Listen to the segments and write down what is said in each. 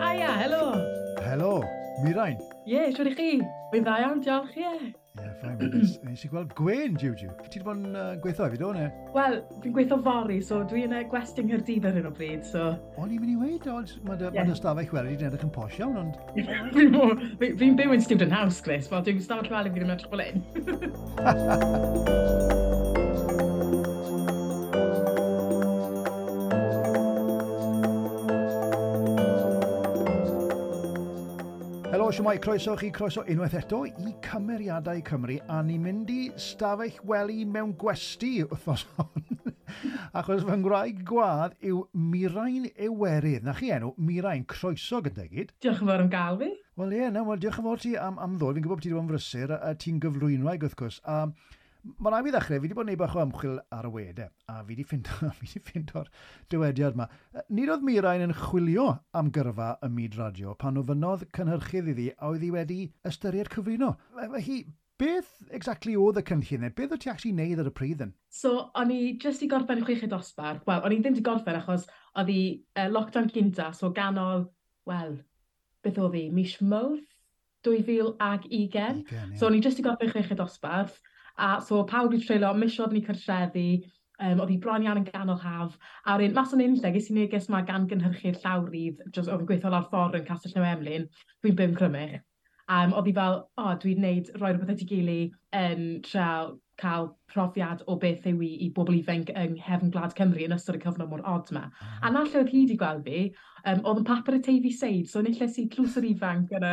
Aia, helo. Helo, Mirain. Ie, yeah, siwr i chi. Mae'n dda iawn, diolch ie! e. Ie, ffain, nes i gweld Gwen, Jiw. Ti wedi bod yn uh, gweithio fi, o'n e? Wel, fi'n gweithio fori, so dwi'n uh, gwestiwn Nghyrddydd ar hyn o bryd, so... O'n i'n mynd i weid, ond mae'n yeah. ma stafell weli wedi'n edrych yn posh iawn, ond... fi'n byw yn student house, Chris, fel dwi'n stafell weli fi ddim yn edrych fel un. Helo, siwmai, croeso chi, croeso unwaith eto i cymeriadau Cymru a ni'n mynd i stafell weli mewn gwesti wrthnos hon. Achos fy ngwraig gwadd yw Mirain Ewerydd. Na chi enw, Mirain, croeso gyda gyd. Diolch yn fawr am gael fi. Wel ie, yeah, na, wel diolch yn fawr ti am, am ddod. Fi'n gwybod bod ti wedi bod yn frysur a, a ti'n gyflwynwaig wrth gwrs. A Mae rhaid i ddechrau, fi wedi bod yn neud bach o ymchwil ar y wedau, a fi wedi ffeindio, fi wedi o'r dywediad yma. Nid oedd Mirain yn chwilio am gyrfa y myd radio pan o fynodd cynhyrchydd iddi a oedd hi wedi ystyried cyfrino. Felly, beth exactly oedd y cynllun neu Beth oedd ti actually neud ar y pryd yn? So, o'n i jyst i gorffen y chweched dosbarth. Wel, o'n i ddim wedi gorffen achos oedd hi uh, lockdown gynta, so ganol, wel, beth oedd hi, mis mawrth 2020. Yeah. So, o'n i jyst i gorffen y chweched dosbarth A so pawb wedi treulio, misiodd ni cartrefi, um, oedd hi bron iawn yn ganol haf. A wedyn, mas o'n unlle, ges i neges yma gan gynhyrchu'r llawrydd, jyst oedd yn gweithio lawr ffordd yn Castell New Emlyn, dwi'n bym crymych. Um, oedd hi fel, o, oh, dwi'n neud roi rhywbeth at ei gili um, trael cael profiad o beth yw i, i bobl ifanc yng nghefn Gwlad Cymru yn ystod y cyfnod mor od yma. A na lle oedd hi wedi gweld fi, um, oedd yn papur y teifi seid, so nillais i tlws yr ifanc yn y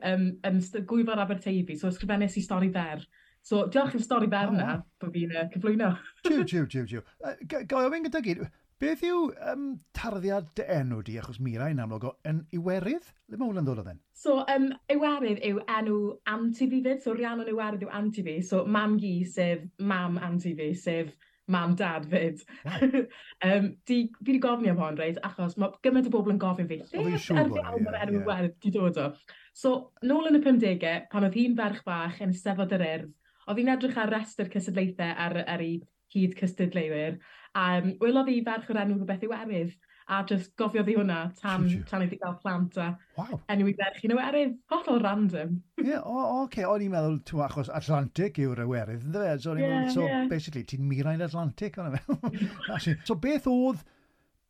um, yn gwyfod Aberteifi, so ysgrifennu i stori fer So, diolch i'r stori fer na, oh. bod fi'n uh, cyflwyno. Jiw, jiw, jiw, jiw. Uh, Gau ofyn gyda gyd, beth yw um, tarddiad dy enw di, achos Mira i'n amlwg o, yn Iwerydd? Le mae hwnna'n dod o ddyn? So, um, Iwerydd yw enw anti-fi fyd, so Rhiannon Iwerydd yw anti-fi. so mam gi sef mam anti-fi, sef mam dad fyd. Um, di, fi wedi gofyn i am hon, reid, achos mae gymaint o bobl yn gofyn fi, lle yw'r yeah, enw yeah. werth di dod o? So, nôl yn y 50au, pan oedd hi'n ferch bach yn Steddfod yr Urdd, oedd hi'n edrych ar restr cystadlaethau ar, ar ei hyd cystadleuwyr, a um, wylodd hi ferch o'r enw rhywbeth i'w erydd, a just gofio ddi hwnna tan, tan iddi gael plant a wow. enw i ferch i'n ewyrydd, hollol random. Ie, yeah, o, o, okay. o'n i'n meddwl, ti'n achos Atlantic yw'r ewyrydd, ynddo fe? So, yeah, meddwl, so yeah. basically, ti'n mirain Atlantic, o'n i'n meddwl. so, beth oedd,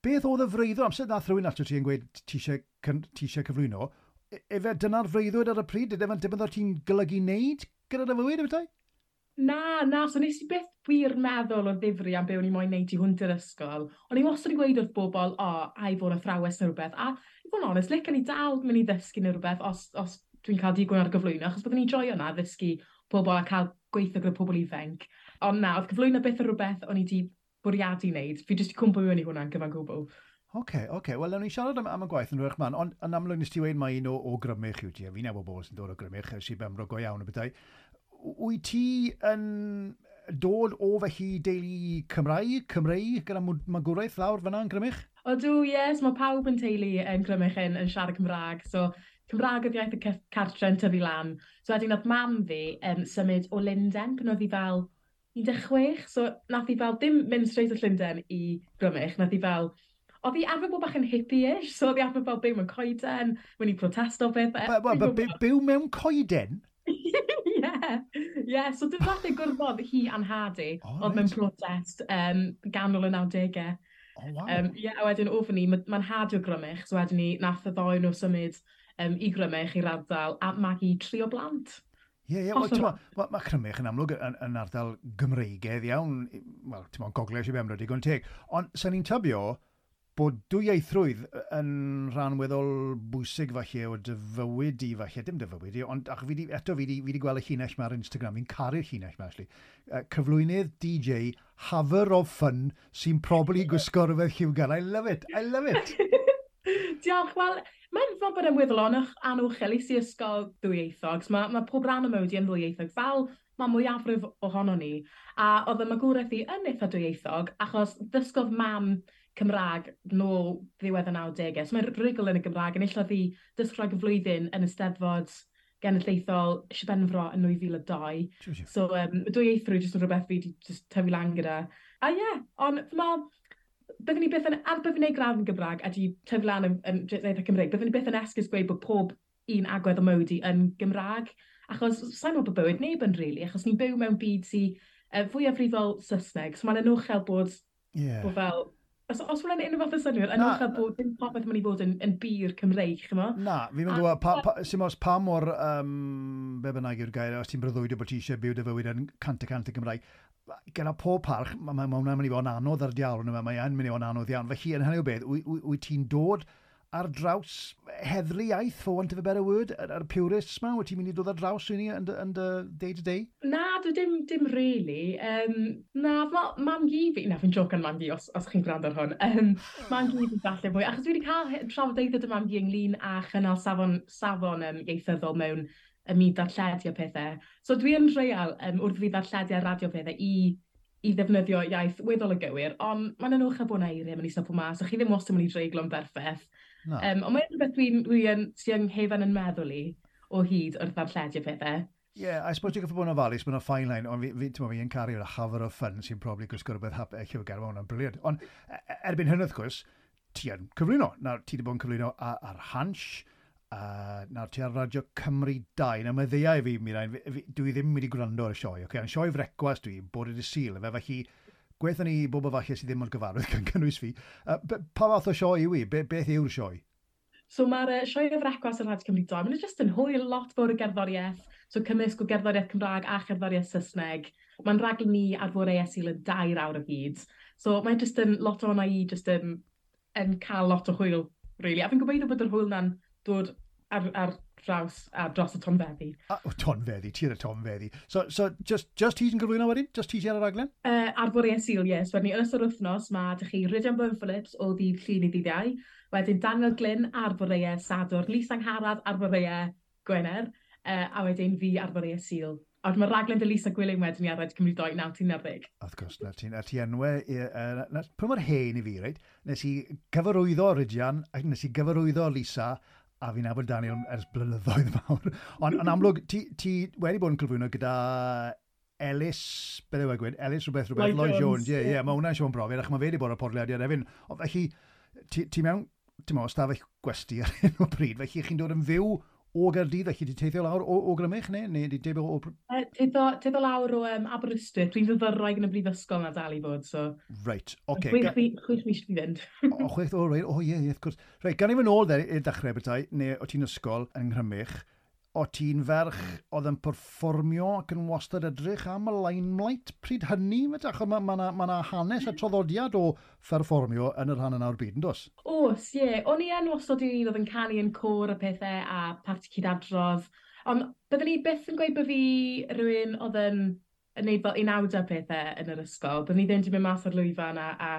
beth oedd y freuddwr, amser nath rhywun ato ti yn gweud ti eisiau cyflwyno, e, efe dyna'r freuddwyd ar y pryd, efe dyma ti'n golygu wneud gyda'r fywyd, efo Na, na, so nes i beth wir meddwl o ddifri am be o'n i moyn neud i hwnt yr ysgol. O'n i wastad yn gweud wrth bobl, o, oh, a i fod athrawes neu rhywbeth. A, i fod yn onest, lic yn i dal mynd i ddysgu neu rhywbeth os, os dwi'n cael digon ar gyflwyno, achos byddwn i'n joio na ddysgu pobl a cael gweithio gyda pobl ifanc. Ond na, oedd cyflwyno beth o rhywbeth o'n i wedi bwriadu wneud. Fi jyst i cwmpo mewn i hwnna'n gyfan gwbl. Oce, okay, oce. Okay. Wel, o'n i'n siarad am, am y gwaith yn rhywbeth man, ond yn amlwg nes ti weid mae un o, o grymych yw ti, a fi'n efo bobl sy'n dod o grymych, ys i bemro go iawn y bethau wyt ti yn dod o fy hyd deulu Cymraeg, Cymreig, gyda magwraeth lawr fyna yn Grymych? O dw, yes, mae pawb yn teulu yn Grymych yn, yn siarad Cymraeg, so Cymraeg oedd iaith y cartre yn tyfu lan. So wedyn oedd mam fi um, symud o Linden pan oedd hi fel 16, so nath hi fel dim mynd straight o Llundain i Grymych, nath hi fel oedd hi arfer bod bach yn hippie-ish, so oedd hi arfer fel byw mewn coeden, mynd i protesto beth. Byw mewn coeden? Ie, yeah, so dyna fath ei gwrfod hi a'n hadu, oh, oedd mewn protest um, ganol y 90au. Oh, wow. Um, yeah, a wedyn ofyn ni, mae'n ma hadio grymich, so wedyn ni nath y ddoen nhw symud um, i grymich i'r ardal, a mag tri o blant. Ie, ie, wel, mae ma Crymych yn amlwg yn, yn ardal Gymreigaidd iawn, wel, ti'n mo'n gogledd eisiau bemryd i gwneud teg, ond sy'n ni'n tybio, bod dwyieithrwydd yn rhan weddol bwysig falle o dy fywyd i falle, dim dy fywyd i, ond ach, fi di, eto fi di, fi di gweld y llinell ma ar Instagram, fi'n caru'r llinell ma, actually. Uh, cyflwynydd DJ, hafer of fun, sy'n probably gwisgo rhywbeth lliwgar. I love it, I love it. Diolch, wel, mae'n fel bod yn weddol anwchel i si ysgol ddwyieithog. Mae ma pob rhan o mywyd i yn ddwyieithog, fel mae mwyafrif ohono ni. A oedd y magwraeth i yn eitha dwyieithog, achos ddysgodd mam Cymraeg nôl ddiwedd y 90au. So mae'n rhugl yn y Gymraeg yn eillodd i dysgrog y flwyddyn yn y steddfod genedlaethol Sibenfro yn 2002. Jujur. So, um, y dwy eithrio jyst yn rhywbeth fi wedi just tyfu lan gyda. A ie, yeah, ond fy fel, byddwn ni byth yn, ar byddwn ni'n grawn yn Gymraeg a di tyfu lan yn, yn Dreithaeth Cymraeg. byddwn ni byth yn esgus gweud bod pob un agwedd o modi yn Gymraeg. Achos sa'n meddwl bod bywyd neb yn rili, really, achos ni'n byw mewn byd sy'n uh, fwy fwyafrifol Saesneg, so mae'n enwchel bod, yeah. bod fel Os, os wna'n unrhyw fath o syniad, yn ochr bod dim popeth mynd i fod yn, yn bir Cymreig, chymo? Na, fi'n mynd gwybod, pa, pa, sy'n os pa mor, um, be bynnag yw'r gair, os ti'n bryddwyd o bod ti eisiau byw dy fywyd yn cant y cant y Gymraeg, gyda pob parch, mae ma, ma hwnna'n mynd i fod yn anodd ar diawl yma, mae yn mynd i fod yn anodd iawn. Felly, yn hynny o beth, wyt ti'n dod ar draws heddlu iaith, for want of a better word, yr, yr purists yma? Wyt ti'n mynd i dod ar draws yn y day-to-day? Na, dwi dim, dim really. Um, na, ma, mam gi fi, na fi'n joc yn mam gi os, os chi'n gwrando ar hwn. Um, mam gi fi'n falle fwy, achos dwi wedi cael trafodaethau dy mam gi ynglyn â chynnal safon, safon um, ieithyddol mewn y mi darlledu pethau. So dwi yn real um, wrth fi darlledu ar radio pethau i i ddefnyddio iaith weddol y gywir, ond mae'n enwch a bod na eiriau i isaf mas, so chi ddim wastad yn mynd i dreiglo'n berffaith. No. Um, ond mae'n rhywbeth dwi'n dwi, dwi, dwi, dwi, yn meddwl i o hyd wrth dwi, pethau. Yeah, I suppose ti'n gyffredin bod yn ofalus, mae'n fine line, ond fi, fi, fi yn caru o'r hafer o ffyn sy'n probably gwisgo rhywbeth hap eich gyfer hwn yn briliant. Ond e, e, erbyn hynny, wrth gwrs, ti yn cyflwyno. Nawr, ti wedi bod yn cyflwyno ar Hansh, Uh, nawr ti ar Radio Cymru 2. Na mae ddeiau fi, Mirain, dwi ddim wedi gwrando ar y sioe. Okay, yn sioe frecwas dwi, bod ydy syl, fe felly gweithio ni bob o falle sydd ddim o'r gyfarwydd gan cynnwys fi. Uh, pa fath o sioe yw i? Be, beth yw'r sioe? So mae'r uh, sioe o frecwas yn Radio Cymru 2, mae'n jyst yn hwyl lot fawr o gerddoriaeth, so cymysg o gerddoriaeth Cymraeg a cherddoriaeth Saesneg. Mae'n raglen ni ar fod AS i dair awr o hyd. So mae'n jyst yn lot o'na i jyst yn, yn cael lot o hwyl, really. A fi'n gobeithio bod yr hwyl na'n dod ar, ar draws a dros y tonfeddi. Ah, o, tonfeddi, ti'n y tonfeddi. So, so just, just ti sy'n gyflwyno wedyn? Just ti sy'n ar y raglen? Uh, ar bwriau syl. Yes. Wedyn ni yn ystod wythnos, mae dych chi Rydian Bwyn Phillips o ddydd llun i ddydd iau. Wedyn Daniel Glyn ar bwriau Sadwr, Lys Angharad ar bwriau Gwener. Uh, a wedyn fi ar bwriau syl. A mae raglen dy Lisa Gwilym wedyn ni ar Red Cymru 2, 1990. Of course, na ti, na ti enwe, uh, pan mae'r hen i fi, reit? Nes i gyfarwyddo Rydian, ac nes i gyfarwyddo Lisa, a fi'n nabod Daniel ers blynyddoedd mawr. Ond yn amlwg, ti, ti wedi bod yn cyflwyno gyda Ellis, beth yw e gwed, Ellis rhywbeth rhywbeth, Lloyd, Lloyd Jones. Ie, yeah, yeah, mae hwnna'n Sion Brofiad, ac mae fe wedi bod o'r podlediad efo. Felly, ti, ti mewn, ti'n meddwl, stafell gwesti ar hyn o bryd, felly chi'n dod yn fyw o Gaerdydd, felly wedi teithio lawr o, o Grymych neu, neu wedi teithio o... Uh, teithio, lawr o um, Aberystwyth, dwi'n fyddyrraig yn y brifysgol na dal i fod, so... Right, oce. Okay. Chwech mis fi fynd. o, chwech, o, reit, o ie, ie, wrth gwrs. Reit, gan i fy nôl dde, i'r dechrau bethau, neu o ti'n ysgol yng Nghrymych, o ti'n ferch oedd yn perfformio ac yn wastad edrych am y limelight pryd hynny, metach, mae ma, ma, ma na hanes a troddodiad o perfformio yn yr hanner nawr byd, yn dos? Os, ie. Yeah. O'n i yn wastad i oedd yn canu yn cwr a pethau a parti cydadrodd. Ond byddwn ni byth yn gweud bod fi rhywun oedd yn yn neud fel unawda pethau yn yr ysgol. Byddwn ni ddim wedi mynd mas o'r lwyfan a, a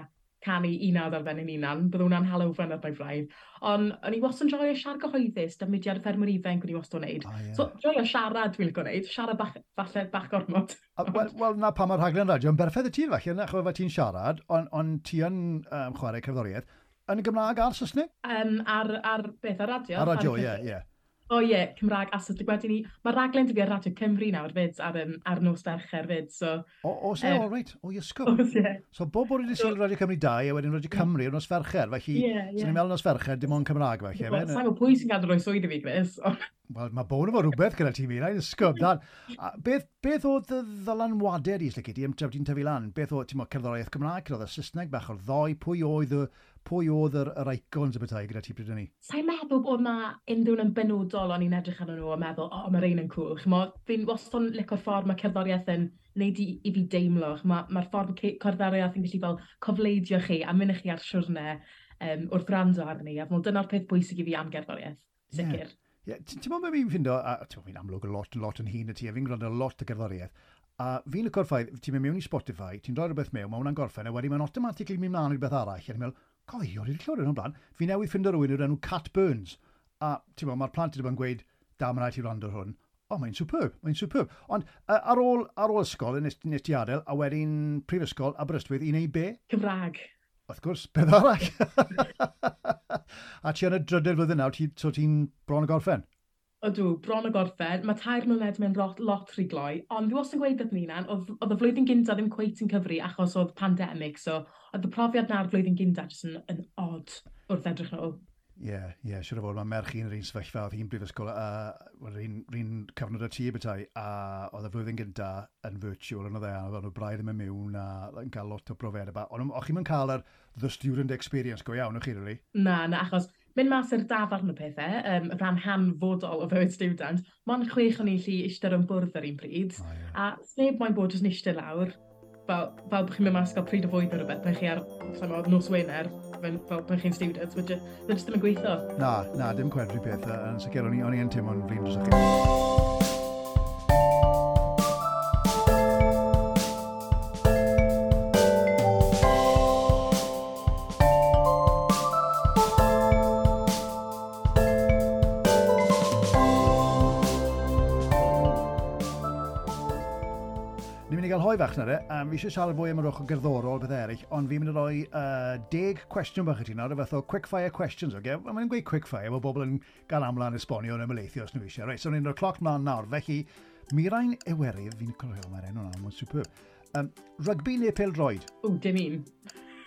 canu unad ar ben yn unan, bydd hwnna'n halwfen ar ben braidd. Ond o'n i wastad yn joio siarad gyhoeddus, dymudiad y ffermwyr ifanc o'n i wastad yn neud. Ah, yeah. So, joio siarad dwi'n licio neud, siarad bach, falle bach gormod. Wel, well, na pa mae'r rhaglen radio yn berffedd y ti falle, na chwe ti'n siarad, ond on ti yn um, chwarae cerddoriaeth, yn y Gymraeg a'r Saesneg? Um, ar, ar beth, ar radio. Ar radio, ie, ie. Yeah, yeah. O ie, Cymraeg a asod. Wedyn ni, mae raglen dy fi ar Radio Cymru nawr fyd ar, um, ar nos fercher fyd. So, o, o se, um, all right. O, ysgol. Os, yeah. So, bob bod wedi sy'n Radio Cymru 2 a wedyn Radio Cymru yn nos fercher. Felly, yeah, yeah. so ni'n meddwl nos fercher, dim ond Cymraeg. Felly, yeah, well, sa'n gwybod pwy sy'n gadw roi swydd i fi, Chris. Wel, mae bod efo rhywbeth gyda ti fi, na i'n ysgol. Dan, a beth, beth oedd y ddylanwadau di, slyci, tref ti'n tyfu lan? Beth oedd, ti'n meddwl, cerddoriaeth Cymraeg, roedd y Saesneg, bach o'r ddoi, pwy oedd y pwy oedd yr, yr icons y bethau gyda ti pryd hynny? Sa'n meddwl bod na unrhyw yn benodol o'n i'n edrych arno nhw a meddwl, o, oh, mae'r ein yn cwl. Chymod, fi'n wastad licio ffordd mae cerddoriaeth yn wneud i, i fi deimlo. Mae'r ma ffordd mae cerddoriaeth yn gallu fel cofleidio chi a mynd i chi ar siwrne um, wrth rando arni. A fel dyna'r peth bwysig i fi am gerddoriaeth, sicr. Yeah. Yeah, ti'n meddwl fi'n ffindo, a ti'n fi'n amlwg a lot, lot yn hun y ti, a fi'n gwrando lot y gerddoriaeth, a fi'n lyco'r ffaith, ti'n mynd mewn i Spotify, ti'n rhoi rhywbeth mewn, mae hwnna'n gorffen, a wedyn mae'n automatically mynd mlaen i beth arall, a ti'n meddwl, Coi, o'r i'n clywed yn o'n blaen. Fi newydd ffind o rhywun o'r enw Cat Burns. A, ti'n meddwl, mae'r plant wedi bod yn gweud, da, mae'n rhaid ti rando hwn. O, mae'n superb, mae'n superb. Ond uh, ar, ôl, ar ôl ysgol, nes, nes ti adael, a wedyn prifysgol, Aberystwyth, i neu be? Cymraeg. Wrth gwrs, beth arall. a ti yn y drydydd flwyddyn nawr, ti, so ti'n bron y gorffen? Ydw, bron o gorffen. Mae tair mlynedd mewn lot, lot rhy gloi, ond fi wastad yn gweud wrth ni'n oedd, oedd y flwyddyn gynta ddim cweith yn cyfri achos oedd pandemig, so oedd y profiad na'r flwyddyn gynta jyst yn, yn odd wrth edrych nhw. Ie, yeah, ie, yeah, siwr o fod, mae merch i'n yr un sefyllfa, oedd hi'n brifysgol, a uh, un cyfnod y tŷ bethau, a oedd y flwyddyn gynta yn virtual, yn o dde, a oedd nhw braidd ddim yn mewn, a yn cael lot o brofiad yma. Ond o'ch chi'n cael yr the student experience go iawn, o'ch chi, really? Na, na, achos mynd mas i'r dafarn y pethau, um, rhan hanfodol o fywyd student, mon chwech o'n i lli eistedd yn bwrdd ar un pryd, oh, yeah. a sneb moyn bod jyst eistedd lawr, fel, fel bych chi'n mynd mas gael pryd o fwyd o rhywbeth, bych chi ar mo, nos Wener, fel, fel pan chi'n stiwdant, mae jyst ddim yn gweithio. Na, na, dim cwerthu pethau, yn sicr o'n i'n teimlo'n flin dros chi. na re, um, fi eisiau siarad fwy am yr ochr gerddorol beth eraill, ond fi'n mynd i roi uh, deg cwestiwn bach i ti nawr, y fath o quick-fire questions, oge? Okay? Mae'n gweud quick-fire, mae bobl yn gael amlan esbonio yn ymlaethio os nhw eisiau. Reit, so ni'n rhoi cloc mlaen nawr, felly Mirain Ewerydd, fi'n cofio mae'r enw nawr, mae'n superb. Um, rygbi neu pel-droed? O, dim un.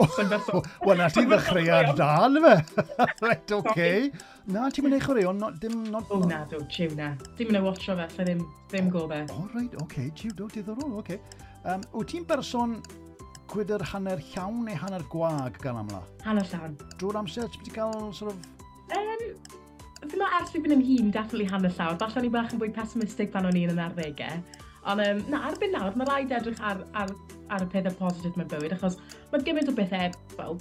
Wel, na ti ddechrau ar dan, fe. Reit, oce. Okay. Na, ti'n mynd eich o'r eon, dim... Not, o, na, do, chiw na. Ti'n mynd e watcho fe, fe ddim, ddim go fe. O, reit, oce, chiw, do, diddorol, oce. Okay. Um, wyt ti'n berson gwydr hanner llawn neu hanner gwag gan amla? Hanner llawn. Drwy'r amser, ti'n cael sort of... Um, fi Fyna ers fi fynd ymhun, definitely hanner llawn. Falle o'n i bach yn fwy pessimistig pan o'n i'n yn arddegau. Ond um, na, erbyn nawr, mae rhaid edrych ar, ar, ar y pethau positif mewn bywyd, achos mae gymaint o bethau, well,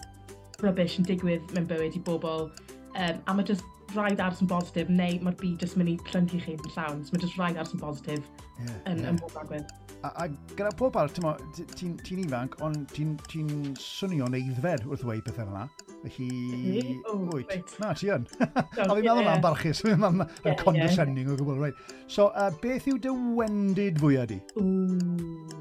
rubbish yn digwydd mewn bywyd i bobl, um, a mae just rhaid ars yn positif, neu mae'r byd jyst mynd i plyngu chi yn llawn. So mae just rhaid ars yn positif yeah, yn, yeah. yn bob agwedd. A, a gyda pob ar, ti'n ti ifanc, ond ti'n ti swnio'n eiddfed wrth dweud pethau yna. Felly... Wyt. Na, ti yn. A fi'n meddwl na'n barchus, fi'n meddwl na'n condescending o gwbl. Right. So, uh, beth yw dy wendid fwyaf di? Ooh.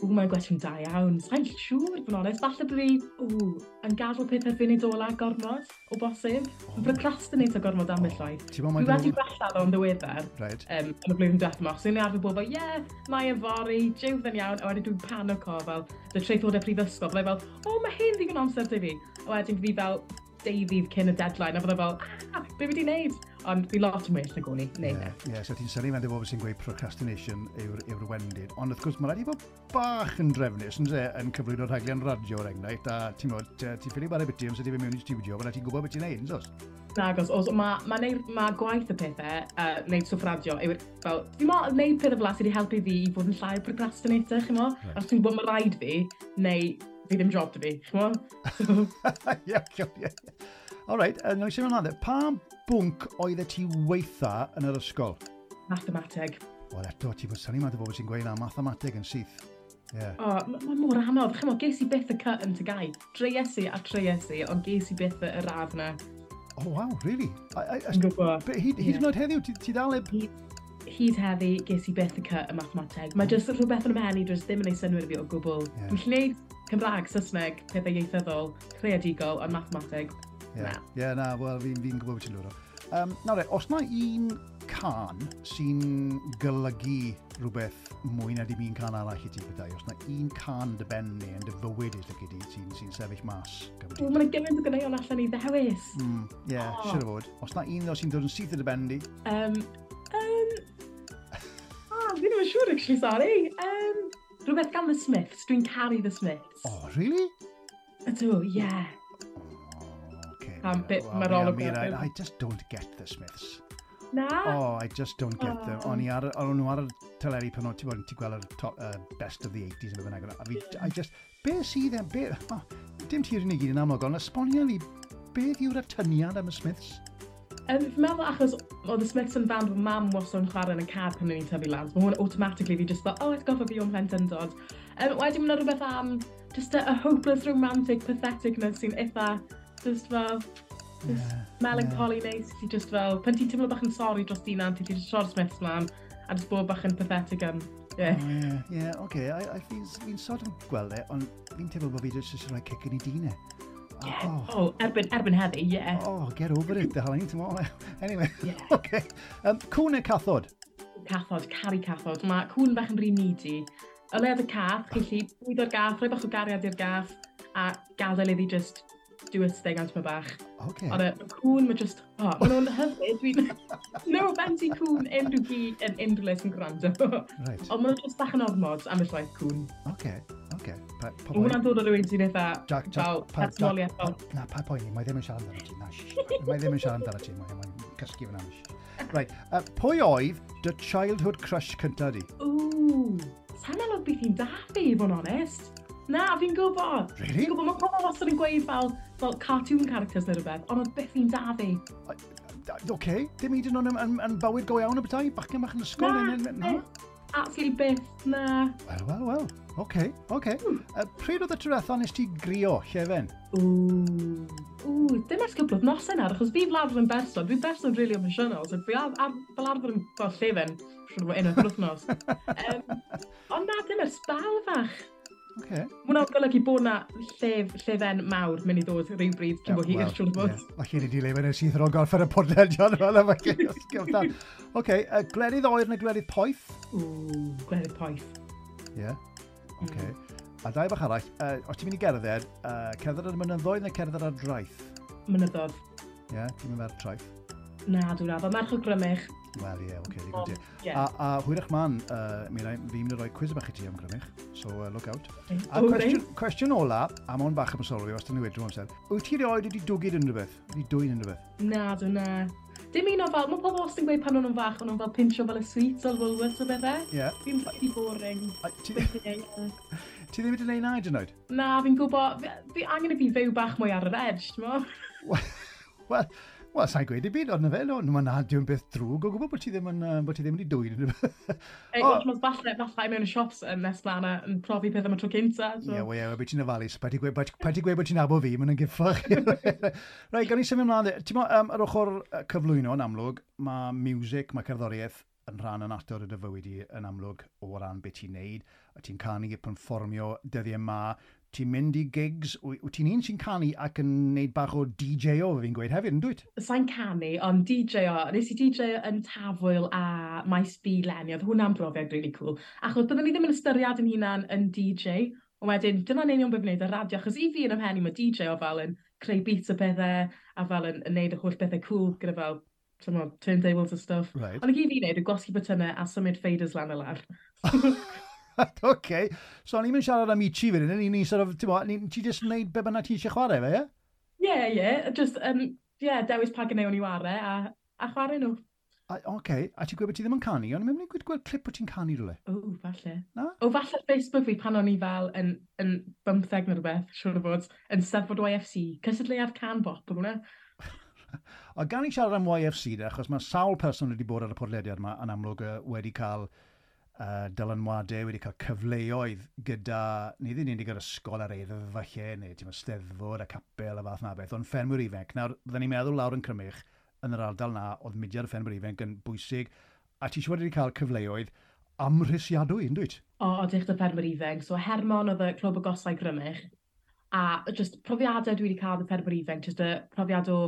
Ww, mae'n gwestiwn da iawn. Sa'n siŵr, fod onest. Falle bod fi ww, yn gadw pethau fi'n ei dola gormod, o bosib. Yn procrastinate o gormod am illai. Dwi wedi gwella fel yn ddiweddar right. um, yn y blwyddyn diwethaf yma. So, ni'n arfer bod fel, ie, yeah, mae yn fori, jiw yn iawn. A wedyn dwi'n panico fel, dy treithod y prifysgol. Byddai fel, o, mae hyn ddigon amser dy fi. A wedyn fi fel, deudydd cyn y deadline. A byddai fel, ah, be wedi wneud? Ond dwi lot yn well na gwni, neu yeah. Ie, yeah, so ti'n syni mewn bod sy'n gweud procrastination yw'r yw wendid. Ond wrth gwrs, mae rhaid i fod bach yn drefnus, yn se, yn cyflwyno rhaglen radio o'r enghraifft, a ti'n modd, ti'n ffili bara biti am sydd i fi mewn i studio, fydda ti'n gwybod beth ti'n neud, yndos? Nagos, os mae ma, ma gwaith y pethau, uh, neud swff radio, yw, fel, fi mo, neud pethau fel sydd wedi helpu fi i fod yn llai procrastinator, chi'n mo? Right. Os ti'n gwybod mae rhaid fi, neu fi ddim job da fi, chi'n mo? Ie, ie, ie. Alright, yn oes i'n hynny, pa bwnc oedd e ti weitha yn yr ysgol? Mathemateg. Wel eto, ti bod syni math o bobl sy'n gweud na mathemateg yn syth. Yeah. O, oh, mae mor anodd. Chymod, ges i byth y cut yn tygau. Dreies a treies ond ges i byth y radd na. O, oh, wow, really? Yn gwybod. Hyd yn oed heddiw, ti, dal eb... Hyd heddi, ges i byth y cut y mathemateg. Mae jyst rhywbeth yn ymhen i drws ddim yn ei synwyr fi o gwbl. Yeah. Dwi'n gwneud Cymraeg, Saesneg, pethau ieithyddol, creadigol, ond mathemateg Ie, yeah. yeah, na, wel, fi'n fi, gwybod beth ti'n lwyro. Um, nawr e, os na un can sy'n golygu rhywbeth mwy na dim un can arall i ti bethau, os na un can dy ben ni yn dy fywyd i ti sy'n sy, sefyll mas. Wel, mae'n gymaint o gynneuon allan i ddewis. Hmm, ie, mm, yeah, oh. siwr o fod. Os na un o sy'n dod yn syth yn dy ben di? Um, um, ah, fi ddim yn siŵr, actually, sorry. Um, rhywbeth gan The Smiths, dwi'n caru The Smiths. Oh, really? Ydw, ie. Yeah am bit well, mae'r olwg I, I, I just don't get the Smiths. Na? Oh, I just don't get oh. them. O'n i ar, o'n nhw ar y teleri pan o'n ti bod yn ti gweld y uh, best of the 80s yn fyna. A fi, I just, be sydd e, be, oh, dim tir unig yn amlwg, ond esbonio ni, beth yw'r atyniad am y Smiths? Um, fi'n meddwl achos oedd y Smiths yn band fy mam was o'n chwarae yn y cad pan o'n i'n tyfu lan. Mae hwn automatically fi just thought, oh, it's goffa fi o'n plentyn dod. Um, wedyn mae'n rhywbeth am just a, a hopeless romantic patheticness sy'n eitha Just fel... Just yeah, melancholy yeah. neis, ti just fel... Pan ti'n teimlo bach yn sori dros di nan, ti ti'n siarad smith mlaen, a just bod bach yn pathetic am... Yeah. Oh, yeah, yeah, okay. I, I fi'n fi sort of gweld e, ond fi'n teimlo bod fi just eisiau rhoi cic yn ei dînau. E. Yeah. Oh. oh, erbyn, erbyn heddi, yeah. Oh, get over it, the halen tomorrow. anyway, yeah. okay. Um, cwn neu cathod? Cathod, cari cathod. Mae cwn bach yn rhy needy. O leod y cath, chi'n lli bwyd o'r gath, rhoi bach o gariad i'r gath, a gadael iddi just stewardess thing am tyma bach. Okay. Ond y e, cwn mae just, oh, maen nhw'n hyfryd, dwi'n, no offence i cwn unrhyw gi yn unrhyw le sy'n gwrando. Right. Ond maen nhw'n just bach yn ormod am y llaeth cwn. Okay, okay. Pa, pa Mae hwnna'n dod o rywun sy'n eitha, Jack, Jack, pa, Jack, pa, na, pa poeni, mae ddim yn siarad amdano ti, na, mae ddim yn siarad amdano ti, Mae mae'n cysgu fyna, Right, uh, pwy oedd dy childhood crush cyntaf di? Ooh, sa'n meddwl beth i'n dafu, i fod yn onest. Na, fi'n gwybod. Really? Fi'n gwybod, mae pobl wastad yn gweud fel, fel cartoon characters neu rhywbeth, ond oedd beth fi'n da fi. Oce, okay. dim hyd yn oed yn, yn bywyd go iawn y bethau, bachgen bach yn ysgol. Na, na, na. absolutely byth, na. Wel, wel, wel. Oce, okay, oce. Hmm. Okay. Uh, pryd oedd y tretho nes ti grio, Llefen? Ww, ww, dim ers cwbl nos yna, achos fi fel arfer yn berson, dwi'n berson really emosiynol, so fi ar, ar, fel arfer yn fel Llefen, rhywun o'r wythnos. um, ond na, dim ers bal fach. Okay. Mwna'n golygu bod na llef, llefen mawr mynd i ddod rhywbryd cyn bod hir, siwr bod. O chi'n i dileu fe'n syth ro'n golff ar y podledion Fel yma, gyfdan. uh, glerydd oer neu glerydd poeth? Ww, glerydd poeth. Ie, yeah. oce. Mm. A dau bach arall, uh, os ti'n mynd i gerdded, uh, cerdded ar mynyddoedd neu cerdded ar draeth? Mynyddoedd. Ie, yeah, ti'n mynd ar traeth? Na, dwi'n rhaid. Merch o grymych, Wel, ie, yeah, oce, okay, digon ti. A, a hwyrach man, uh, Mirai, fi mynd i roi quiz bach i ti am grymich, so uh, look out. A cwestiwn, cwestiwn ola, a ma bach am sylwi, os da ni wedi amser, wyt ti rioed wedi dwgyd unrhyw beth? Wedi dwy'n unrhyw beth? Na, dwi'n na. Dim un o fel, mae pobl os ti'n gweud pan o'n fach, o'n fel pinsio fel y sweets o'r Woolworths o bethau. Ie. Yeah. Fi'n bach boring. Ti ddim wedi gwneud na i dynod? Na, fi'n gwybod, fi, fi angen i fi fyw bach mwy ar yr edge, ti'n mo? Wel, Wel, sa'n gweud i byd, ond na fe, no, no, na, diw'n beth drwg o gwybod bod ti ddim yn, uh, bod ti ddim wedi dwyn. Ei, ond mae'n falle, falle mewn y shops yn nes mlaen yn profi peth am y tro cynta. Ie, yeah, ie, beth ti'n ofalus. Pa ti'n gweud bod ti'n abo fi, mae'n gyffach. Rai, gan i symud ymlaen, ti'n mo, um, ar ochr cyflwyno yn amlwg, mae music, mae cerddoriaeth yn rhan yn ator y dy fywyd i yn amlwg o ran beth ti'n neud. A ti'n canu, perfformio dyddiau yma, ti'n mynd i gigs, wyt ti'n un sy'n canu ac yn neud bach o DJ o fi'n gweud hefyd, yn dwyt? Sa'n canu, ond DJ o, nes i DJ yn tafwyl a maes B Lenny, oedd hwnna'n brofiad really cool. Achos byddwn ni ddim yn ystyried yn hunan yn DJ, ond wedyn dyna'n union beth wneud y radio, achos i fi yn ymhenni mae DJ o fel yn creu beats o bethau, a fel yn, yn neud y holl bethau cool gyda fel tyma, turntables a stuff. Right. Ond i fi wneud yw gwasgu botynau a symud faders lan y lar. Right, okay. So ni'n mynd siarad am Ichi fydyn, ni'n ni, sort of, ti'n bod, ni'n ti just wneud be bynnag ti eisiau chwarae fe, ie? Yeah? Ie, yeah, ie. Just, um, yeah, dewis pa gynnau o'n i ware a, a chwarae nhw. Oce, okay. a ti'n gwybod ti ddim yn canu, ond mi'n mynd i gweld clip o ti'n canu rhywle. O, falle. Na? O, falle Facebook fi pan o'n i fel yn, yn bymtheg neu rhywbeth, siwr o fod, yn Steddfod YFC, cysadleuad can bop, o'n hwnna. o, gan i siarad am YFC, de, achos mae sawl person wedi bod ar y podlediad yma yn amlwg wedi cael uh, dylanwadau wedi cael cyfleoedd gyda, ni ddim wedi cael ysgol ar eidd falle, neu ti'n steddfod a capel a fath na beth, ond ffermwyr ifanc. Nawr, byddwn ni'n meddwl lawr yn Crymych, yn yr ardal na, oedd mudiad y ffermwyr ifanc yn bwysig, a ti siw wedi cael cyfleoedd amrysiadwy, yn dwyt? O, o ddech dy ffermwyr ifenc. So, Hermon oedd y Clwb o Gosau Crymych, a just profiadau dwi wedi cael y ffermwyr ifenc, just y profiad o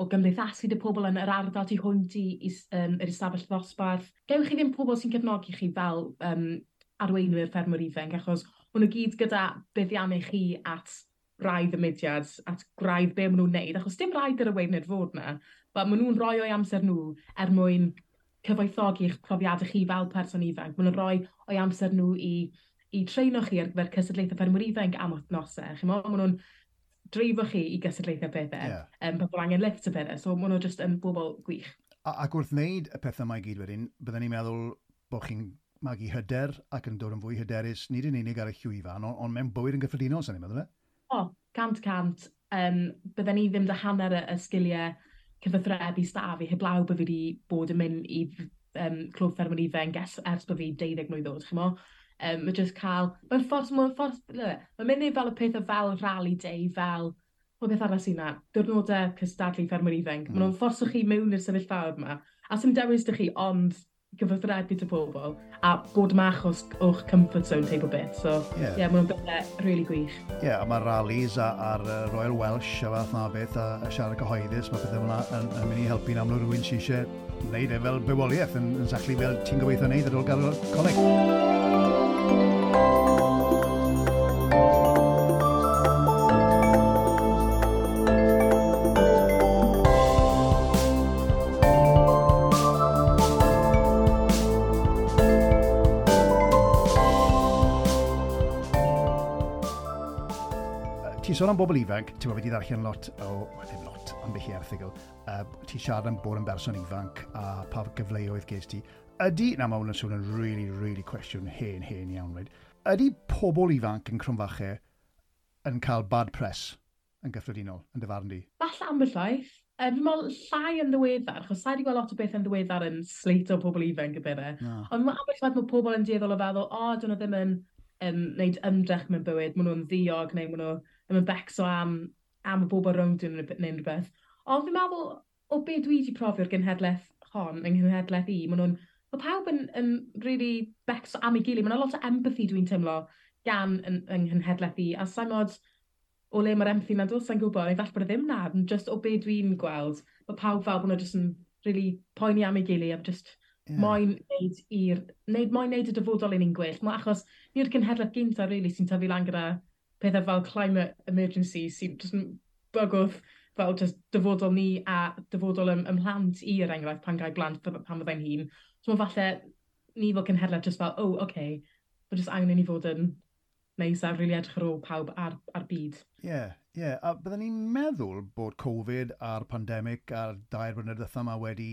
o gymdeithasu dy pobl yn yr ardal tu hwnt i, i um, yr ystafell ddosbarth. Gewch chi ddim pobl sy'n cefnogi chi fel um, arweinwyr ffermwyr ifanc, achos hwn nhw gyd gyda buddiannau chi at braidd y mudiad, at graidd be maen nhw'n neud, achos dim rhaid yr arweinwyr fod na, but maen nhw'n rhoi o'i amser nhw er mwyn cyfoethogi eich profiadau chi fel person ifanc. Maen nhw'n rhoi o'i amser nhw i, i treino chi ar gyfer cysadlaethau ffermwyr ifanc am wythnosau. Maen nhw'n dreifo chi i gysadlaethau pethau, yeah. um, pobl angen lift y pethau, so maen nhw jyst yn bobl gwych. A, ac wrth wneud y pethau mae gyd wedyn, byddwn ni'n meddwl bod chi'n magu hyder ac yn dod yn fwy hyderus, nid yn unig ar y llwyfan, ond on mewn bywyd yn gyffredinol, sy'n ei meddwl e? O, cant cant. Um, byddwn ni ddim dy hanner y, y sgiliau cyfathrebu staf i heblaw bod fi wedi bod yn mynd i um, clwb ffermwyr ifanc ers, ers bod fi 12 mlynedd oed, chymod? Um, mae jyst cael... Mae'n ffordd... Mae'n ffordd... Mae'n mynd i fel y pethau fel rally day, fel... Mae'n beth arall sy'n na. Diwrnodau cystadlu ffermwyr ifanc. Mm. Mae'n nhw'n hmm. fforsio chi mewn i'r sefyllfa yma. A sy'n dewis dy chi, ond gyfathrebu dy bobl a bod yma achos o'ch comfort zone teip o bit. So, ie, yeah. yeah, mae'n bethau really gwych. Ie, yeah, a mae rallies a, a'r Royal Welsh a fath na beth a, a siarad cyhoeddus, mae pethau yma yn, yn, mynd i helpu'n amlwg rhywun sy'n eisiau gwneud e fel bywoliaeth yn, yn sachlu fel ti'n gobeithio wneud ar ôl gael coleg ti'n sôn am bobl ifanc, ti'n bod wedi ddarllen lot o, wel ddim lot, am beth i erthigol, uh, ti'n siarad am bod yn berson ifanc a pa gyfleoedd ges ti ydy, na mae hwnna'n sôn yn really, really cwestiwn hen, hen iawn, right? ydy pobl ifanc yn crwmfachau yn cael bad press yn gyffredinol, yn dyfarn di? Falle am y llaeth. Um, Fi'n meddwl llai yn ddiweddar, achos sa'i wedi gweld lot o beth yn ddiweddar yn sleit o pobl ifanc y bydde. No. Ond mae ambell mae pobl yn dieddol o feddwl, o, oh, dyn nhw ddim yn um, wneud ymdrech mewn bywyd, maen nhw'n ddiog neu maen nhw ddim yn becso am, am y bobl rownd yn neu rhywbeth. Ond fi'n meddwl, o be dwi wedi profio'r gynhedlaeth hon, yng nghenhedlaeth i, maen nhw'n mae pawb yn, yn really becso am ei gilydd. Mae'n lot o empathy dwi'n teimlo gan yn, yng nghenhedlaeth i. A sa'n modd o le mae'r empathy na'n dod, sa'n gwybod, neu falle bod e ddim na. Just o be dwi'n gweld, mae pawb fel bod nhw just yn really poeni am ei gilydd a just yeah. moyn neud i'r... Neud, moyn neud y dyfodol yn un gwell. Mae achos ni'r cynhedlaeth gyntaf, really, sy'n tyfu lan gyda pethau fel climate emergency sy'n just yn bygwth fel just dyfodol ni a dyfodol ym, ymhlant i, er enghraifft, pan gael blant pan fyddai'n hun. So falle ni fel cynhedlaeth jyst fel, oh, okay, bod jyst angen i ni fod yn neis a rili really edrych ar ôl pawb ar, ar byd. Ie, yeah, ie. Yeah. A byddwn ni'n meddwl bod Covid a'r pandemig a'r dair blynedd ytho yma wedi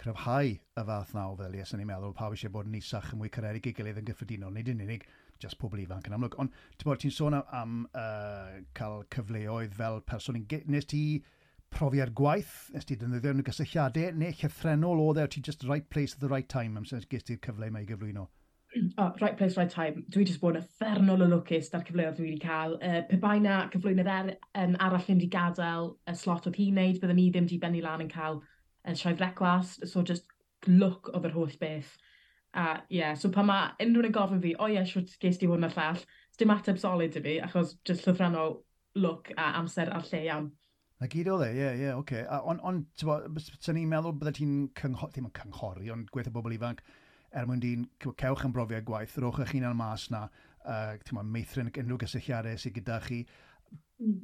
cryfhau y fath na o ddeli, ni'n meddwl pawb eisiau bod yn isach yn mwy cyrraedd i gilydd yn gyffredinol, nid yn unig just pobl ifanc yn amlwg. Ond ti'n bod ti'n sôn am, am uh, cael cyfleoedd fel person, nes ti profiad gwaith, nes ti ddefnyddio yn y gysylltiadau, neu llythrenol oedd e, ti just right place at the right time, amser ges ti'r cyfle mae i gyflwyno? oh, right place, right time. Dwi wedi bod yn effernol o lwcus da'r cyfleoedd dwi wedi cael. Uh, pe bai na cyflwynydd er, um, arall ddim wedi gadael y slot oedd hi'n neud, byddwn ni ddim wedi bennu lan yn cael uh, sioe frecwast. So just look of yr holl beth. A uh, yeah, so pa mae unrhyw yn gofyn fi, o oh, ie, yeah, siwrt ges di hwn a'r llall, dim ateb solid i fi, achos just llyfrannol look a amser a'r lle iawn. Na gyd oedd e, ie, ie, oce. Ond, on, sy'n ni'n meddwl bydde ti'n cynghori, ddim yn cynghori, ond gweithio bobl ifanc, er mwyn di'n cewch yn brofiad gwaith, rowch eich hunan mas na, uh, ma, meithrin unrhyw gysylltiadau sydd gyda chi.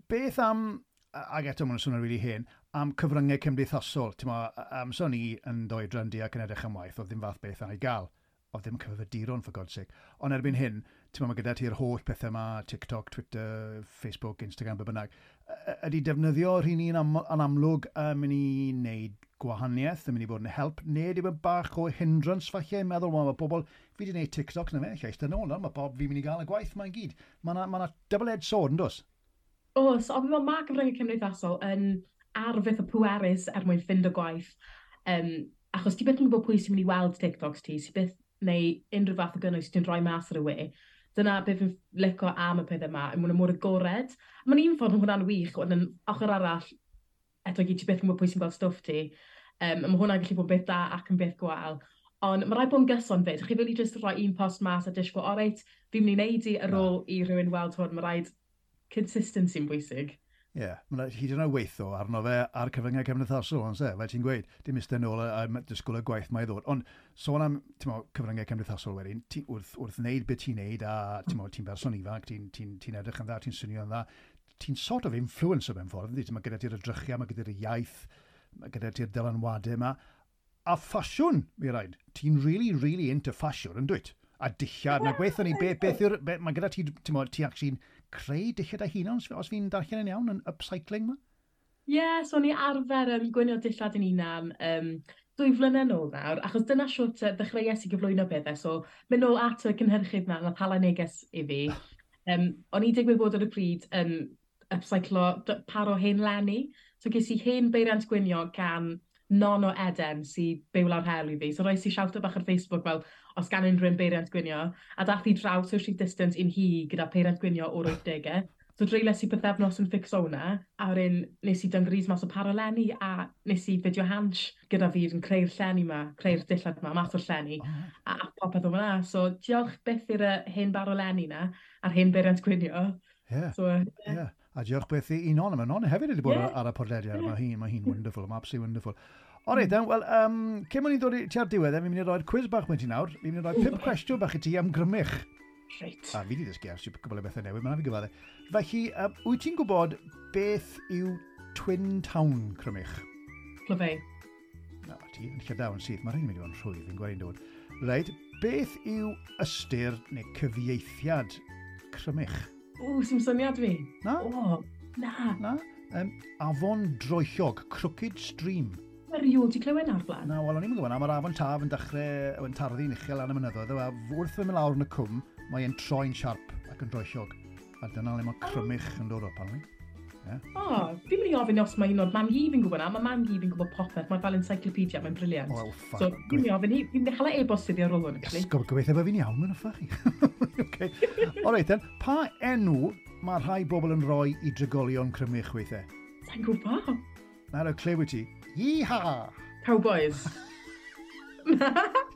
Beth am, ag eto mae'n swnio'n rili really hen, am cyfryngau cymdeithasol. ti'n am amser ni yn doi dryndi ac yn edrych am waith, oedd ddim fath beth yna i gael. Oedd ddim cyfyfyduron, for God's sake. Ond erbyn hyn, ti'n mae gyda ti'r holl pethau yma, TikTok, Twitter, Facebook, Instagram, be bynnag, ydy defnyddio rhywun ni'n am, yn amlwg yn mynd i wneud gwahaniaeth, yn mynd i bod yn help, neu ydy bod bach o hindrance falle, yn meddwl, mae pobl, fi wedi gwneud TikTok na fe, lle eistedd nôl, mae bob fi'n mynd i gael y gwaith mae'n gyd. Mae yna ma double-edged sword, yn dos? O, so, ond mae ma gyfryngau cymdeithasol yn arfeth o pwerus er mwyn ffind o gwaith. Um, achos ti beth yn gwybod pwy sy'n mynd i weld TikToks ti, sy'n beth neu unrhyw fath o gynnwys ti'n rhoi mas ar y we dyna beth fi'n licio am y pethau yma, yn mwyn y mor agored. Mae'n un ffordd yn hwnna'n wych, ond yn ochr arall, eto gyd ti beth yn gwybod pwy sy'n gweld stwff ti. Um, mae hwnna'n gallu bod beth da ac yn beth gwael. Ond mae rai bod yn gyson fyd. Chi fel i jyst rhoi un post mas a dysgu, o reit, fi'n mynd i wneud i ar ôl i rhywun weld hwn. Mae rhaid consistency yn bwysig. Ie, yeah. mae'n hyd yn oed weithio arno fe ar cyfyngau cymdeithasol, ond se, fel ti'n gweud, dim ystod nôl a, a dysgwyl y gwaith mae ddod. Ond sôn am mo, cyfyngau cymdeithasol wedyn, ti, wrth, wrth wneud beth ti'n neud a ti'n ti berson ifanc, ti'n ti, ti edrych yn dda, ti'n swnio yn dda, ti'n sort of influencer mewn ffordd, ynddi? Mae gyda ti'r ydrychiau, mae gyda'r iaith, mae gyda ti'r dylanwadau yma. A ffasiwn, mi rhaid, ti'n really, really into ffasiwn, yn dweud, A dillad, na gweithio ni, beth beth yw'r, mae gyda ti, ti'n ti actually creu dillad a hunan, os fi'n darllen yn iawn, yn upcycling ma? Ie, yeah, so ni arfer yn gwynio dillad yn unan um, dwy flynedd nôl nawr, achos dyna siwt ddechreuais i gyflwyno bethau, so mynd nôl at y cynhyrchydd na, nath hala neges i fi. Um, o'n i digwydd bod ar y pryd yn um, upcyclo paro hen lenni, so ges i hen beiriant gwynio gan non o Eden sy'n byw lawr hel i fi. So roes i siawto bach ar Facebook fel, os gan unrhyw'n beiriant gwynio, a dath i draw social distance un hi gyda peiriant gwynio o'r 80au. So dreules i bythefnos yn ffixo hwnna, a wedyn nes i dyngris mas o paroleni a nes i fideo hans gyda fi yn creu'r llenni yma, creu'r dillad yma, mas o'r llenni, a, a popeth o hwnna. So diolch byth i'r uh, hen baroleni na, a'r hen beiriant gwynio. Yeah. So, uh, yeah. yeah a diolch beth i un o'n yma. Non hefyd wedi bod yeah. ar y podlediad. Yeah. Mae hi'n ma hi wonderful, mae absolutely wonderful. O reid, mm. wel, um, cyn mwyn i ddod i ti ar diwedd, fi'n mynd i roi'r quiz bach mewn ti nawr. Fi'n mynd i roi pimp cwestiwn bach i ti am grymich. Reit. A fi wedi dysgu ar sy'n gwybod o bethau newydd, mae'n fi gyfadde. Felly, um, wyt ti'n gwybod beth yw Twin Town crymich? Clyfei. Na, ti yn lle yn syth. Mae rhaid i mi wedi bod yn rhwydd, fi'n gweud dod. Reit, beth yw ystyr neu cyfieithiad crymich? O, sy'n syniad fi. Na? O, na. Na? Um, afon Droellog, Crooked Stream. Erioed i clywed ar blaen? Na, wel, o'n i'n gwybod, na. mae'r afon taf yn dechrau yn tarddi'n uchel yn y mynyddoedd, a wrth fy lawr yn y cwm, mae'n troi'n siarp ac yn droellog. A dyna le mae crymich yn dod o pan Yeah. Oh, fi'n mynd i ofyn os mae un o'r mam hi fi'n gwybod na, mae mam hi fi'n gwybod popeth, mae fel encyclopedia, mae'n briliant. Wel, ffan. So, fi'n mynd i ofyn hi, fi'n dechrau e-bost iddi ar ôl hwn. Yes, gobeithio bod fi'n iawn, mae'n ffach chi. okay. O reit, then, pa enw mae rhai bobl yn rhoi i drigolion crymich weithiau? Sa'n gwybod. Nawr, Claire wyt ti. Yeeha! Cowboys.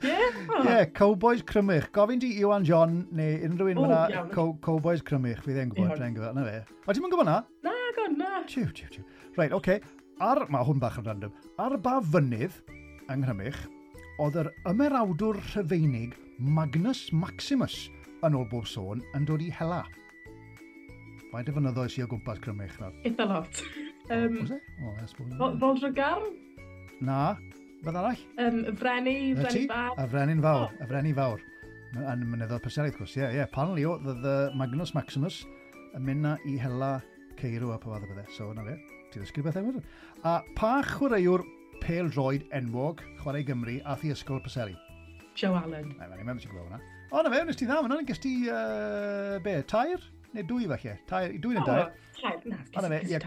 Ie? Ie, Cowboys Crymich. Gofyn ti Iwan John neu unrhyw un fyna Cowboys Crymich. Fydd e'n gwybod, rhaid gwybod, na fe. O, ti'n mynd gwybod na? Na, god, na. Tiw, tiw, tiw. Rhaid, oce. Ar, mae hwn bach yn random. Ar ba fynydd yng Nghrymych, oedd yr ymerawdwr rhyfeinig Magnus Maximus yn ôl bob sôn yn dod i hela. Faint y fynyddoedd sy'n o gwmpas Crymych nawr? Eitha lot. Um, Was it? o, I suppose. Fol Drwygar? Na. Fel arall? Um, y Freni, Freni Fawr. Y Freni'n Fawr, oh. y Freni Fawr. Yn mynyddodd Peseriaid, gwrs, ie, yeah, ie. Yeah. Panel i the, Magnus Maximus, yn mynd na i hela Ceirw a pa fath o bethau. So, na fe, ti ddysgu bethau wedyn. A pa chwaraewr pel droed enwog, chwarae Gymru, a thi ysgol Peseri? Joe Allen. Na, mae'n i'n meddwl ti'n gwybod hwnna. O, na fe, nes ti dda, hwnna, nes ti, uh, be, tair? neu dwy falle. Tair, dwy yn dair. Tair, Ond ie,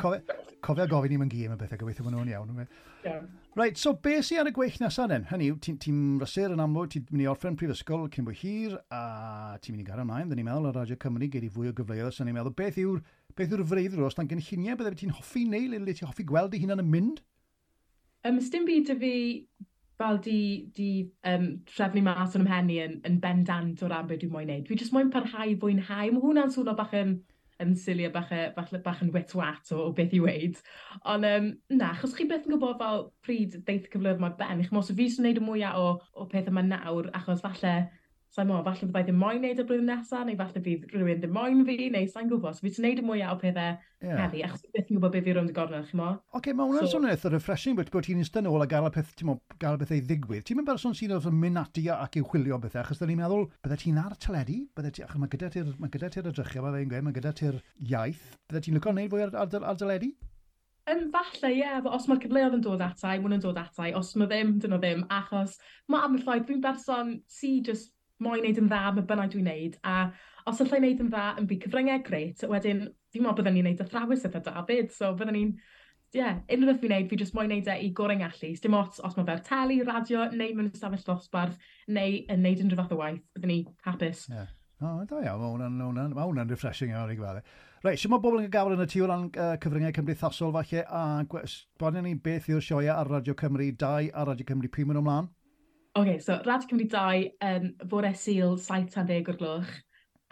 cofio gofyn i'n gym y bethau gobeithio maen nhw'n iawn. Yeah. Right, so be sy'n ar y gweill nesaf then? Hynny yw, ti'n ti rysur yn amlwg, ti'n mynd i orffen prifysgol cyn bwy hir, a ti'n mynd i gario ymlaen, dyn ni'n meddwl ar Radio Cymru gyd i fwy o gyfleoedd, so ni'n meddwl, beth yw'r beth yw'r freuddr os dan gynlluniau, bydde ti'n hoffi neu, le ti'n hoffi gweld i hunan yn mynd? Um, Dim byd y fi fel di, di um, trefnu mas o'n ymhenni yn, yn bendant o ran beth dwi'n moyn neud. Dwi jyst moyn parhau fwynhau. Mae hwnna'n swnio bach yn, yn silio bach, bach, bach yn wet-wat o, o beth i weid. Ond um, na, achos chi beth yn gwybod fel pryd deith cyflwyr mae ben, eich mos o fi sy'n neud y mwyaf o, o peth yma nawr, achos falle sa'n mo, falle byddai ddim moyn neud y blwyddyn nesaf, neu falle bydd rhywun ddim moyn fi, neu sa'n gwybod. So fi ti'n neud y mwyaf o pethau yeah. heddi, achos beth yn gwybod beth fi rwy'n gornel, chi'n mo? Oce, okay, mae hwnna'n so, swnio eitha refreshing, bod ti'n ystyn ôl a gael, peth, mo, gael bethau ddigwydd. Ti'n mynd berson sy'n oedd yn mynd ati ac i'w chwilio bethau, achos da ni'n meddwl, bydde ti'n ar teledu, bydde ti, achos mae gyda ti'r ma gyda ti'r edrychio, mae fe'n gweud, mae gyda ti'r iaith, bydde ti'n lygo wneud fwy ar, ar, ar deledu? Yn falle, ie, yeah, os mae'r cyfleoedd yn dod atai, mwyn yn dod atai, os mae ddim, dyn nhw ddim, achos mae am y ffaith, fi'n berson sy'n just moyn neud yn dda, mae bynnag dwi'n neud, a os allai wneud yn dda yn byd cyfryngau, greit, wedyn fi'n meddwl byddwn ni'n neud athrawes eitha da byd, so byddwn ni'n, ie, yeah, unrhyw beth fi'n neud, fi jyst moyn neud e i gorau ngallu, dim ots os mae fe'r teli, radio, neu mewn ystafell dosbarth, neu yn neud unrhyw fath o waith, byddwn ni hapus. Yeah. O, oh, da iawn, mae hwnna'n hwnna, ma hwnna refreshing iawn i gweld. E. Reit, sy'n mae bobl yn gael yn y tu o ran uh, cyfryngau cymdeithasol falle, a sbonio ni beth yw'r sioia ar Radio Cymru 2 a Radio Cymru 5 yn ymlaen? okay, so Radio Cymru 2, um, fore syl 7 tan 10 o'r gloch,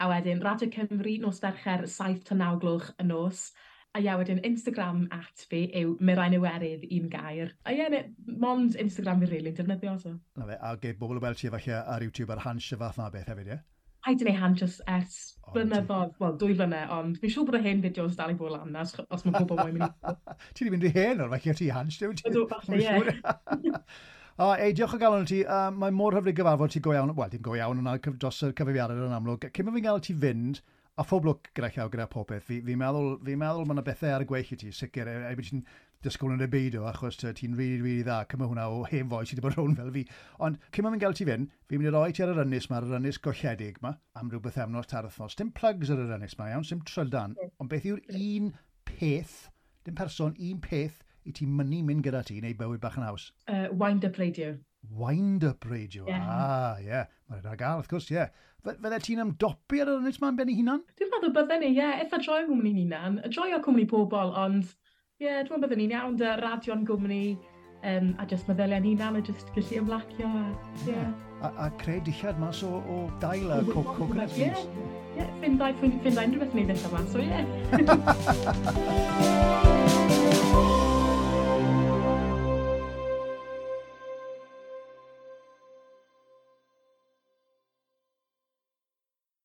a wedyn Radio Cymru nos fercher 7 tan 9 gloch y nos, a ia, wedyn Instagram at fi yw Mirain Iwerydd un gair. A ie, mond Instagram fi rili'n really, defnyddio so. Na fe, a ge, bobl o weld ti efallai ar YouTube ar hans y fath na beth hefyd, ie? Paid yn ei hans ers es blynyddoedd, wel, dwy flyne, ond fi'n siŵr bod y hen fideos dal i bod lan os, os mae pobl moyn mynd. Ti wedi mynd i hen o'r falle ti hans, dwi'n ti? Dwi'n falle, ie. O, ei, diolch o galon ti. Uh, mae mor hyfryd gyfarfod ti go iawn. Wel, dim go iawn yna dros y cyfeiriadau yn amlwg. Cyn fi'n gael ti fynd, a phob lwc gyda llaw gyda popeth, fi'n fi meddwl, fi meddwl mae yna bethau ar y gwell i ti, sicr, e, e, ti'n disgwyl yn y beidio, achos ti'n rili, really, rili dda, cyma hwnna o hen foi sydd wedi bod rhwng fel fi. Ond cyn fi'n gael ti fynd, fi'n mynd i roi ti ar yr ynys yma, yr ynys golledig yma, am rhyw bythefnos tarthnos. Dim plugs ar yr ynys yma, iawn, sim trydan, ond beth yw'r un peth, dim person, un peth, i ti mynnu mynd gyda ti neu bywyd bach yn haws? Uh, wind-up radio. Wind-up radio, yeah. ah, ie. Yeah. Mae'n rhaid gael, wrth gwrs, ie. Yeah. Fydde ti'n ymdopi ar yr ynwys ma'n benni hunan? Dwi'n meddwl bydden ni, ie. Yeah. Eitha joio gwmni'n hunan. Joio cwmni pobl, ond ie, yeah, dwi'n bydden ni'n iawn dy radio'n gwmni. Um, a jyst meddyliau'n hunan a jyst gallu ymlacio. Yeah. yeah. A, a creu dillad mas o, o dail a co coconut leaves. Ie, yeah. yeah. ffind unrhyw beth wneud eich yma, so ie. Yeah.